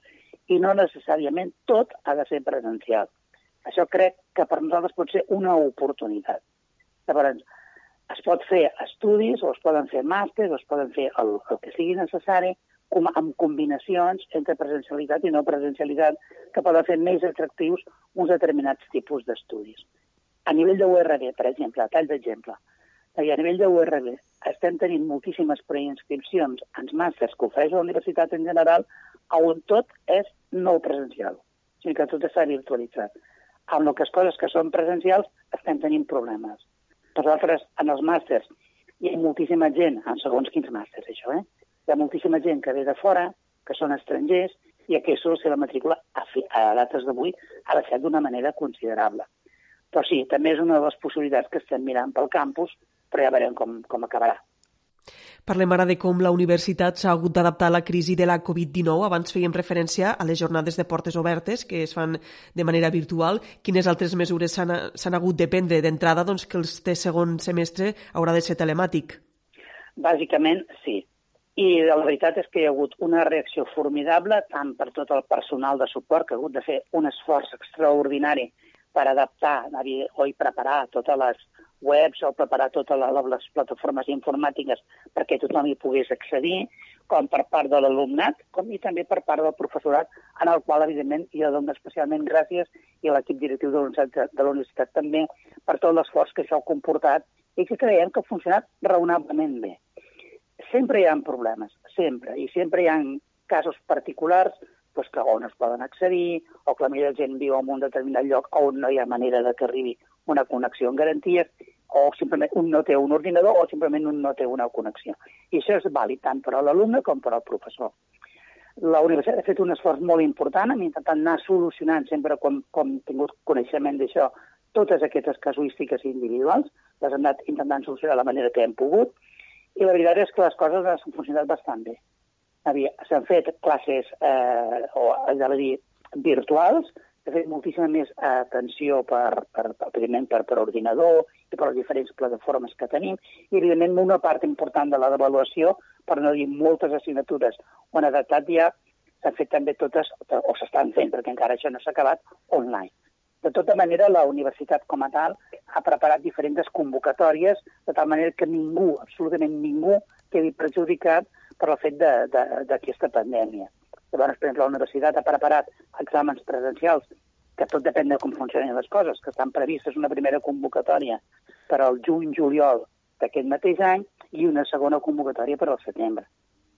i no necessàriament tot ha de ser presencial. Això crec que per nosaltres pot ser una oportunitat. Llavors, es pot fer estudis, o es poden fer màsters, o es poden fer el, el que sigui necessari, com, amb combinacions entre presencialitat i no presencialitat, que poden fer més atractius uns determinats tipus d'estudis. A nivell de URB, per exemple, a tall d'exemple, i a nivell de URB estem tenint moltíssimes preinscripcions en màsters que ofereix la universitat en general on tot és no presencial, o sigui que tot està virtualitzat. Amb les coses que són presencials estem tenint problemes. Per altres, en els màsters hi ha moltíssima gent, en segons quins màsters, això, eh? Hi ha moltíssima gent que ve de fora, que són estrangers, i aquesta la matrícula a, a dates d'avui ha baixat d'una manera considerable. Però sí, també és una de les possibilitats que estem mirant pel campus però ja veurem com, com acabarà. Parlem ara de com la universitat s'ha hagut d'adaptar a la crisi de la Covid-19. Abans fèiem referència a les jornades de portes obertes que es fan de manera virtual. Quines altres mesures s'han hagut de prendre d'entrada doncs, que el segon semestre haurà de ser telemàtic? Bàsicament, sí. I la veritat és que hi ha hagut una reacció formidable tant per tot el personal de suport que ha hagut de fer un esforç extraordinari per adaptar o i preparar totes les webs o preparar totes les plataformes informàtiques perquè tothom hi pogués accedir, com per part de l'alumnat, com i també per part del professorat, en el qual, evidentment, jo dono especialment gràcies i a l'equip directiu de la universitat també per tot l'esforç que això ha comportat i que creiem que ha funcionat raonablement bé. Sempre hi ha problemes, sempre, i sempre hi ha casos particulars pues, que on es poden accedir, o que la de gent viu en un determinat lloc on no hi ha manera de que arribi una connexió en garanties, o simplement un no té un ordinador o simplement un no té una connexió. I això és vàlid tant per a l'alumne com per al professor. La universitat ha fet un esforç molt important en intentar anar solucionant sempre com, com tingut coneixement d'això totes aquestes casuístiques individuals, les hem anat intentant solucionar de la manera que hem pogut, i la veritat és que les coses han funcionat bastant bé. S'han fet classes, eh, o ja dir, virtuals, s'ha fet moltíssima més atenció per, per, evidentment, per, per ordinador per les diferents plataformes que tenim, i evidentment una part important de l'avaluació, per no dir moltes assignatures o han adaptat ja, s'han fet també totes, o s'estan fent, perquè encara això no s'ha acabat, online. De tota manera, la universitat com a tal ha preparat diferents convocatòries de tal manera que ningú, absolutament ningú, quedi perjudicat per el fet d'aquesta pandèmia. Llavors, per exemple, la universitat ha preparat exàmens presencials, que tot depèn de com funcionen les coses, que estan previstes una primera convocatòria per al juny-juliol d'aquest mateix any i una segona convocatòria per al setembre.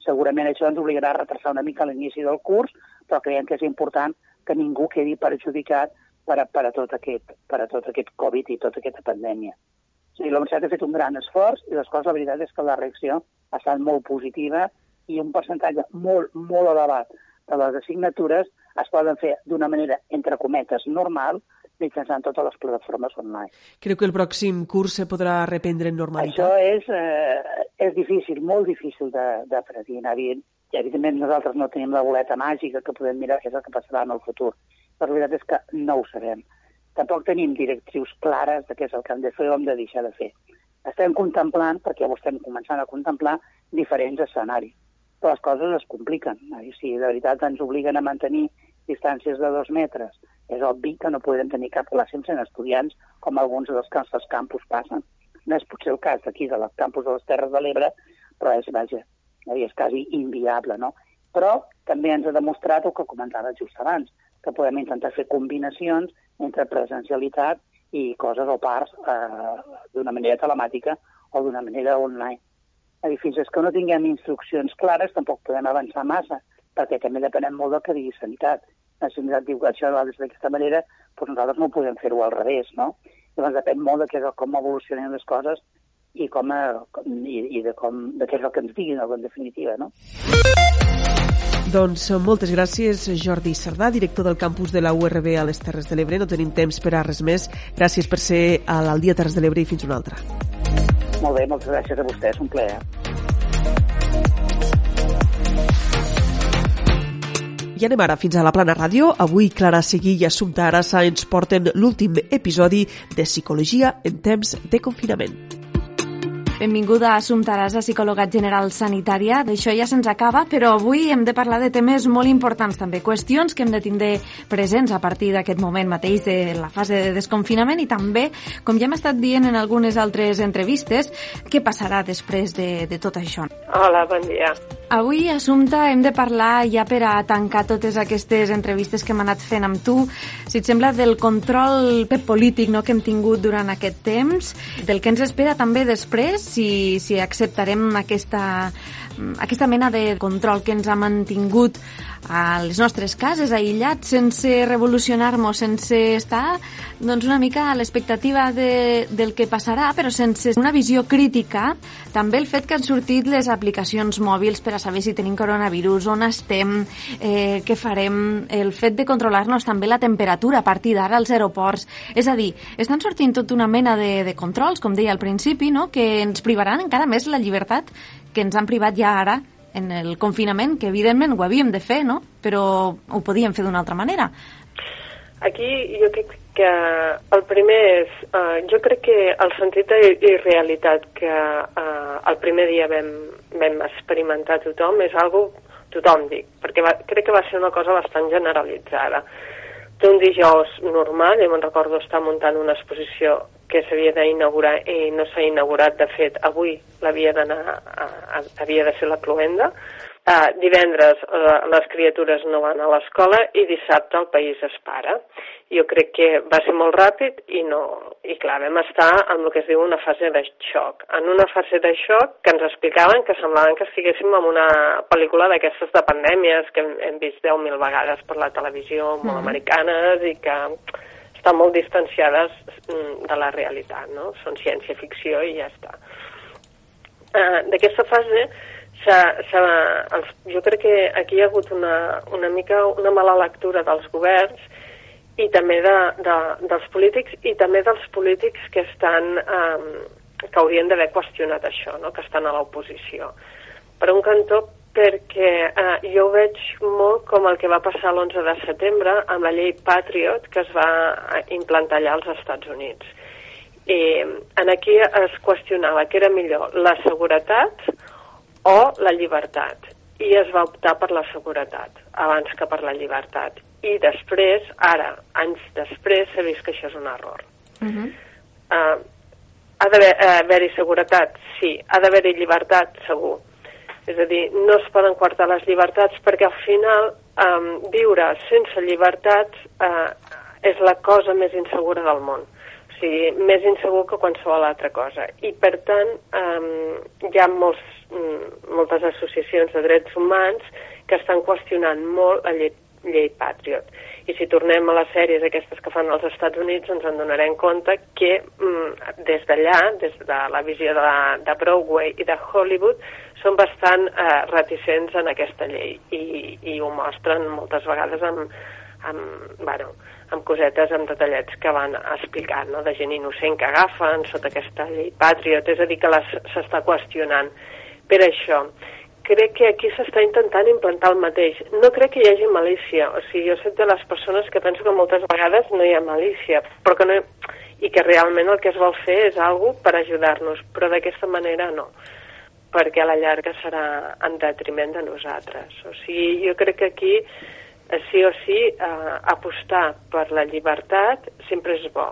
Segurament això ens obligarà a retrasar una mica l'inici del curs, però creiem que és important que ningú quedi perjudicat per a, per a, tot, aquest, per a tot aquest Covid i tota aquesta pandèmia. O sigui, la universitat ha fet un gran esforç i les coses, la veritat és que la reacció ha estat molt positiva i un percentatge molt, molt elevat de les assignatures es poden fer d'una manera, entre cometes, normal, mitjançant totes les plataformes online. Creu que el pròxim curs se podrà reprendre en normalitat? Això és, eh, és difícil, molt difícil de, de predir. I, evidentment, nosaltres no tenim la boleta màgica que podem mirar què és el que passarà en el futur. La veritat és que no ho sabem. Tampoc tenim directrius clares de què és el que hem de fer o hem de deixar de fer. Estem contemplant, perquè ho estem començant a contemplar, diferents escenaris però les coses es compliquen. I si de veritat ens obliguen a mantenir distàncies de dos metres, és obvi que no podem tenir cap classe sense estudiants com alguns dels nostres campus passen. No és potser el cas d'aquí, de les campus de les Terres de l'Ebre, però és, vaja, és quasi inviable, no? Però també ens ha demostrat el que comentava just abans, que podem intentar fer combinacions entre presencialitat i coses o parts eh, d'una manera telemàtica o d'una manera online. Dir, fins que no tinguem instruccions clares tampoc podem avançar massa, perquè també depenem molt del que digui sanitat. La sanitat diu que això va d'aquesta manera, doncs nosaltres no podem fer-ho al revés, no? Llavors depèn molt de, què, com evolucionen les coses i, com, i, i de, com, de què és el que ens diguin, en definitiva, no? Doncs moltes gràcies, Jordi Sardà, director del campus de la URB a les Terres de l'Ebre. No tenim temps per a res més. Gràcies per ser al Dia Terres de l'Ebre i fins una altra. Molt bé, moltes gràcies a vostès, un plaer. I anem ara fins a la Plana Ràdio. Avui Clara Seguí i Assumpta Arassa ens porten l'últim episodi de Psicologia en temps de confinament. Benvinguda a Assumpta Arasa, psicòloga general sanitària. D'això ja se'ns acaba, però avui hem de parlar de temes molt importants també, qüestions que hem de tindre presents a partir d'aquest moment mateix de la fase de desconfinament i també, com ja hem estat dient en algunes altres entrevistes, què passarà després de, de tot això. Hola, bon dia. Avui, Assumpta, hem de parlar ja per a tancar totes aquestes entrevistes que hem anat fent amb tu, si et sembla, del control polític no, que hem tingut durant aquest temps, del que ens espera també després si, si acceptarem aquesta, aquesta mena de control que ens ha mantingut a les nostres cases, aïllats, sense revolucionar-nos, sense estar doncs, una mica a l'expectativa de, del que passarà, però sense una visió crítica. També el fet que han sortit les aplicacions mòbils per a saber si tenim coronavirus, on estem, eh, què farem, el fet de controlar-nos també la temperatura a partir d'ara als aeroports. És a dir, estan sortint tota una mena de, de controls, com deia al principi, no? que ens privaran encara més la llibertat que ens han privat ja ara en el confinament, que evidentment ho havíem de fer, no? però ho podíem fer d'una altra manera. Aquí jo crec que el primer és, uh, jo crec que el sentit d'irrealitat que uh, el primer dia vam, vam experimentar tothom és algo tothom dic, perquè va, crec que va ser una cosa bastant generalitzada. té un dijous normal, jo me'n recordo estar muntant una exposició que s'havia d'inaugurar i no s'ha inaugurat, de fet, avui l'havia d'anar, havia de ser la cloenda, Uh, divendres uh, les criatures no van a l'escola i dissabte el país es para. Jo crec que va ser molt ràpid i no... I clar, vam estar en el que es diu una fase de xoc. En una fase de xoc que ens explicaven que semblaven que estiguéssim en una pel·lícula d'aquestes de pandèmies que hem, hem vist 10.000 vegades per la televisió, molt mm. americanes i que estan molt distanciades mm, de la realitat, no? Són ciència-ficció i ja està. Uh, D'aquesta fase S ha, s ha, els, jo crec que aquí hi ha hagut una, una mica una mala lectura dels governs i també de, de, dels polítics i també dels polítics que estan eh, que haurien d'haver qüestionat això, no? que estan a l'oposició. Per un cantó, perquè eh, jo ho veig molt com el que va passar l'11 de setembre amb la llei Patriot que es va eh, implantar allà als Estats Units. I en aquí es qüestionava que era millor la seguretat o la llibertat. I es va optar per la seguretat, abans que per la llibertat. I després, ara, anys després, s'ha vist que això és un error. Uh -huh. uh, ha d'haver-hi uh, seguretat? Sí. Ha d'haver-hi llibertat? Segur. És a dir, no es poden quartar les llibertats perquè al final um, viure sense llibertats uh, és la cosa més insegura del món. O sigui, més insegur que qualsevol altra cosa. I, per tant, um, hi ha molts Mm, moltes associacions de drets humans que estan qüestionant molt la llei, llei Patriot. I si tornem a les sèries aquestes que fan als Estats Units, ens en donarem compte que mm, des d'allà, des de la visió de, de Broadway i de Hollywood, són bastant eh, reticents en aquesta llei i, i ho mostren moltes vegades amb, amb, bueno, amb cosetes, amb detallets que van explicant, no? de gent innocent que agafen sota aquesta llei Patriot, és a dir, que s'està qüestionant. Per això, crec que aquí s'està intentant implantar el mateix. No crec que hi hagi malícia, o sigui, jo soc de les persones que penso que moltes vegades no hi ha malícia, però que no, i que realment el que es vol fer és algo per ajudar-nos, però d'aquesta manera no perquè a la llarga serà en detriment de nosaltres. O sigui, jo crec que aquí, eh, sí o sí, eh, apostar per la llibertat sempre és bo.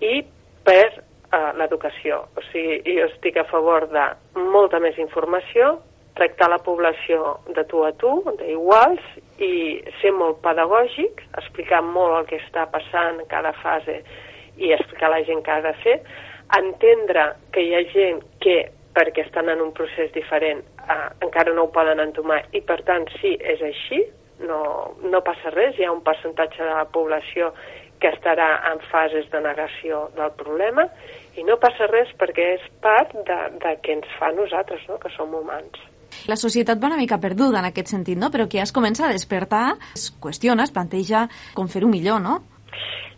I per eh, l'educació. O sigui, jo estic a favor de molta més informació, tractar la població de tu a tu, d'iguals, i ser molt pedagògic, explicar molt el que està passant en cada fase i explicar a la gent què ha de fer, entendre que hi ha gent que, perquè estan en un procés diferent, eh, encara no ho poden entomar i, per tant, sí, és així, no, no passa res, hi ha un percentatge de la població que estarà en fases de negació del problema i no passa res perquè és part de, de què ens fa nosaltres, no? que som humans. La societat va una mica perduda en aquest sentit, no? però que ja es comença a despertar, es qüestiona, es planteja com fer-ho millor, no?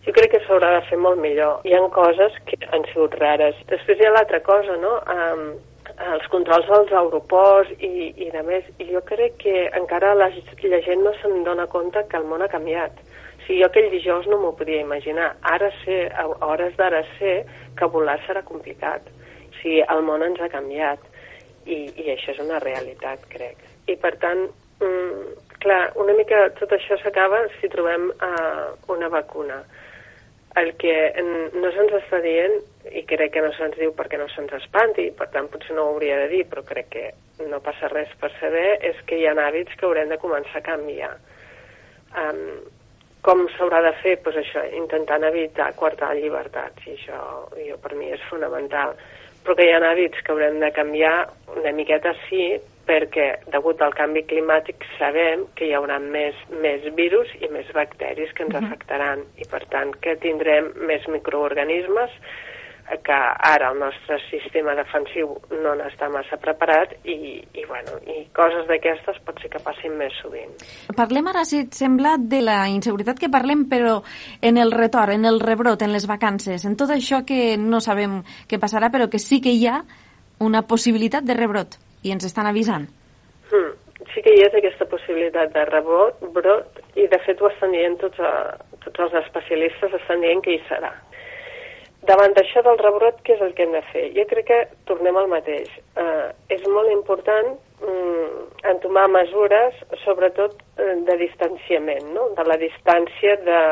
Jo crec que s'haurà de fer molt millor. Hi ha coses que han sigut rares. Després hi ha l'altra cosa, no? Um, els controls als aeroports i, i de més. I jo crec que encara la, la gent no se'n dona compte que el món ha canviat si jo aquell dijous no m'ho podia imaginar. Ara sé, a hores d'ara sé que volar serà complicat. O sigui, el món ens ha canviat i, i això és una realitat, crec. I per tant, mm, clar, una mica tot això s'acaba si trobem uh, una vacuna. El que no se'ns està dient, i crec que no se'ns diu perquè no se'ns espanti, per tant potser no ho hauria de dir, però crec que no passa res per saber, és que hi ha hàbits que haurem de començar a canviar. Um, com s'haurà de fer? Pues això, intentant evitar quartar llibertats, i això jo, per mi és fonamental. Però que hi ha hàbits que haurem de canviar una miqueta sí, perquè degut al canvi climàtic sabem que hi haurà més, més virus i més bacteris que ens afectaran. I per tant que tindrem més microorganismes que ara el nostre sistema defensiu no n'està massa preparat i, i, bueno, i coses d'aquestes pot ser que passin més sovint. Parlem ara, si et sembla, de la inseguretat que parlem, però en el retorn, en el rebrot, en les vacances, en tot això que no sabem què passarà, però que sí que hi ha una possibilitat de rebrot i ens estan avisant. Hmm. Sí que hi és aquesta possibilitat de rebrot, brot, i de fet ho estan dient tots, a, tots els especialistes, estan dient que hi serà davant d'això del rebrot, què és el que hem de fer? Jo crec que tornem al mateix. Eh, és molt important mm, entomar mesures, sobretot eh, de distanciament, no? de la distància de,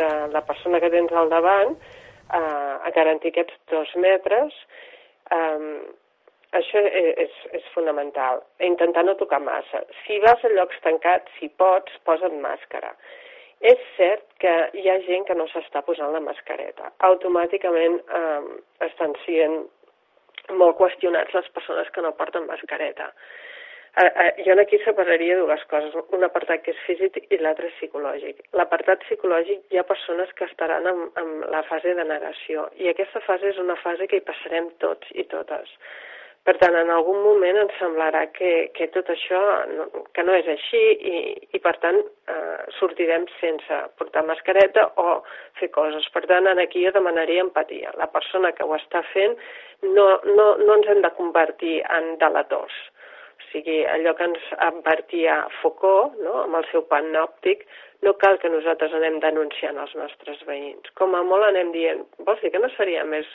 de la persona que tens al davant eh, a garantir aquests dos metres. Eh, això és, és fonamental. Intentar no tocar massa. Si vas a llocs tancats, si pots, posa't màscara. És cert que hi ha gent que no s'està posant la mascareta. Automàticament eh, estan sent molt qüestionats les persones que no porten mascareta. Eh, eh, jo aquí separaria dues coses, un apartat que és físic i l'altre psicològic. L'apartat psicològic hi ha persones que estaran en, en la fase de negació i aquesta fase és una fase que hi passarem tots i totes. Per tant, en algun moment ens semblarà que, que tot això no, que no és així i, i per tant, eh, sortirem sense portar mascareta o fer coses. Per tant, aquí jo demanaria empatia. La persona que ho està fent no, no, no ens hem de convertir en delators. Sigui, allò que ens advertia Foucault, no?, amb el seu panòptic, no cal que nosaltres anem denunciant els nostres veïns. Com a molt anem dient, vols dir que no seria més,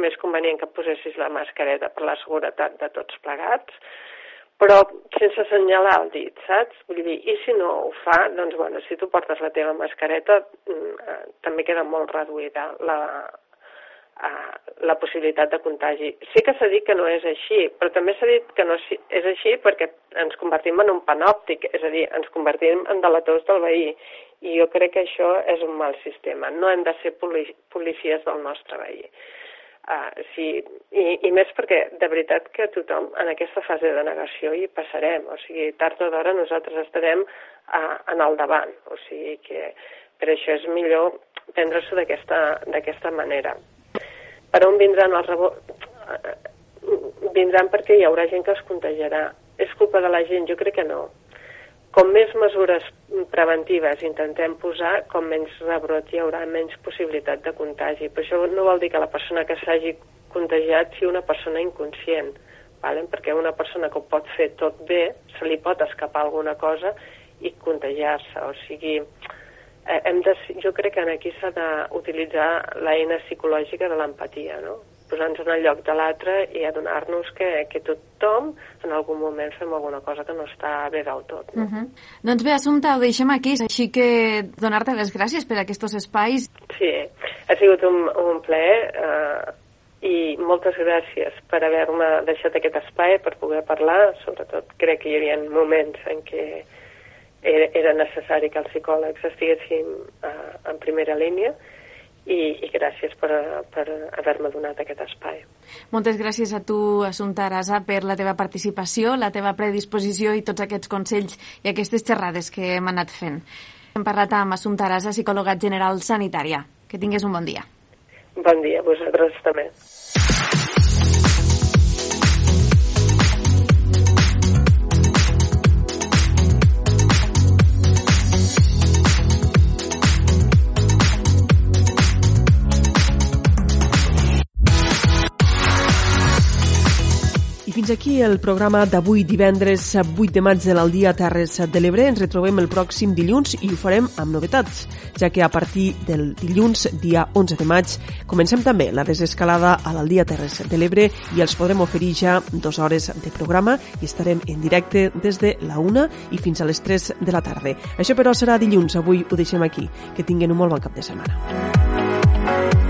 més convenient que posessis la mascareta per la seguretat de tots plegats? però sense assenyalar el dit, saps? Vull dir, i si no ho fa, doncs, bueno, si tu portes la teva mascareta, mm, eh, també queda molt reduïda la, la possibilitat de contagi. Sí que s'ha dit que no és així, però també s'ha dit que no és així perquè ens convertim en un panòptic, és a dir, ens convertim en delators del veí. I jo crec que això és un mal sistema. No hem de ser policies del nostre veí. Uh, sí, i, I més perquè, de veritat, que tothom en aquesta fase de negació hi passarem. O sigui, tard o d'hora nosaltres estarem uh, en el davant. O sigui que per això és millor prendre-s'ho d'aquesta manera per on vindran els rebots? Vindran perquè hi haurà gent que es contagiarà. És culpa de la gent? Jo crec que no. Com més mesures preventives intentem posar, com menys rebrot hi haurà menys possibilitat de contagi. Però això no vol dir que la persona que s'hagi contagiat sigui una persona inconscient, vale? perquè una persona que ho pot fer tot bé, se li pot escapar alguna cosa i contagiar-se. O sigui, eh, hem de, jo crec que aquí s'ha d'utilitzar l'eina psicològica de l'empatia, no? posar-nos en el lloc de l'altre i adonar-nos que, que tothom en algun moment fem alguna cosa que no està bé del tot. No? Uh -huh. Doncs bé, Assumpta, ho deixem aquí, així que donar-te les gràcies per aquests espais. Sí, ha sigut un, un plaer eh, i moltes gràcies per haver-me deixat aquest espai per poder parlar, sobretot crec que hi havia moments en què era, era necessari que els psicòlegs estiguessin uh, en primera línia i, i gràcies per, per haver-me donat aquest espai. Moltes gràcies a tu, Assumpta Arasa, per la teva participació, la teva predisposició i tots aquests consells i aquestes xerrades que hem anat fent. Hem parlat amb Assumpta Arasa, psicòloga general sanitària. Que tingués un bon dia. Bon dia, vosaltres també. Fins aquí el programa d'avui divendres 8 de maig de l'Aldia Terres de l'Ebre. Ens retrobem el pròxim dilluns i ho farem amb novetats, ja que a partir del dilluns, dia 11 de maig, comencem també la desescalada a l'Aldia Terres de l'Ebre i els podrem oferir ja dues hores de programa i estarem en directe des de la 1 i fins a les 3 de la tarda. Això però serà dilluns, avui ho deixem aquí. Que tinguin un molt bon cap de setmana.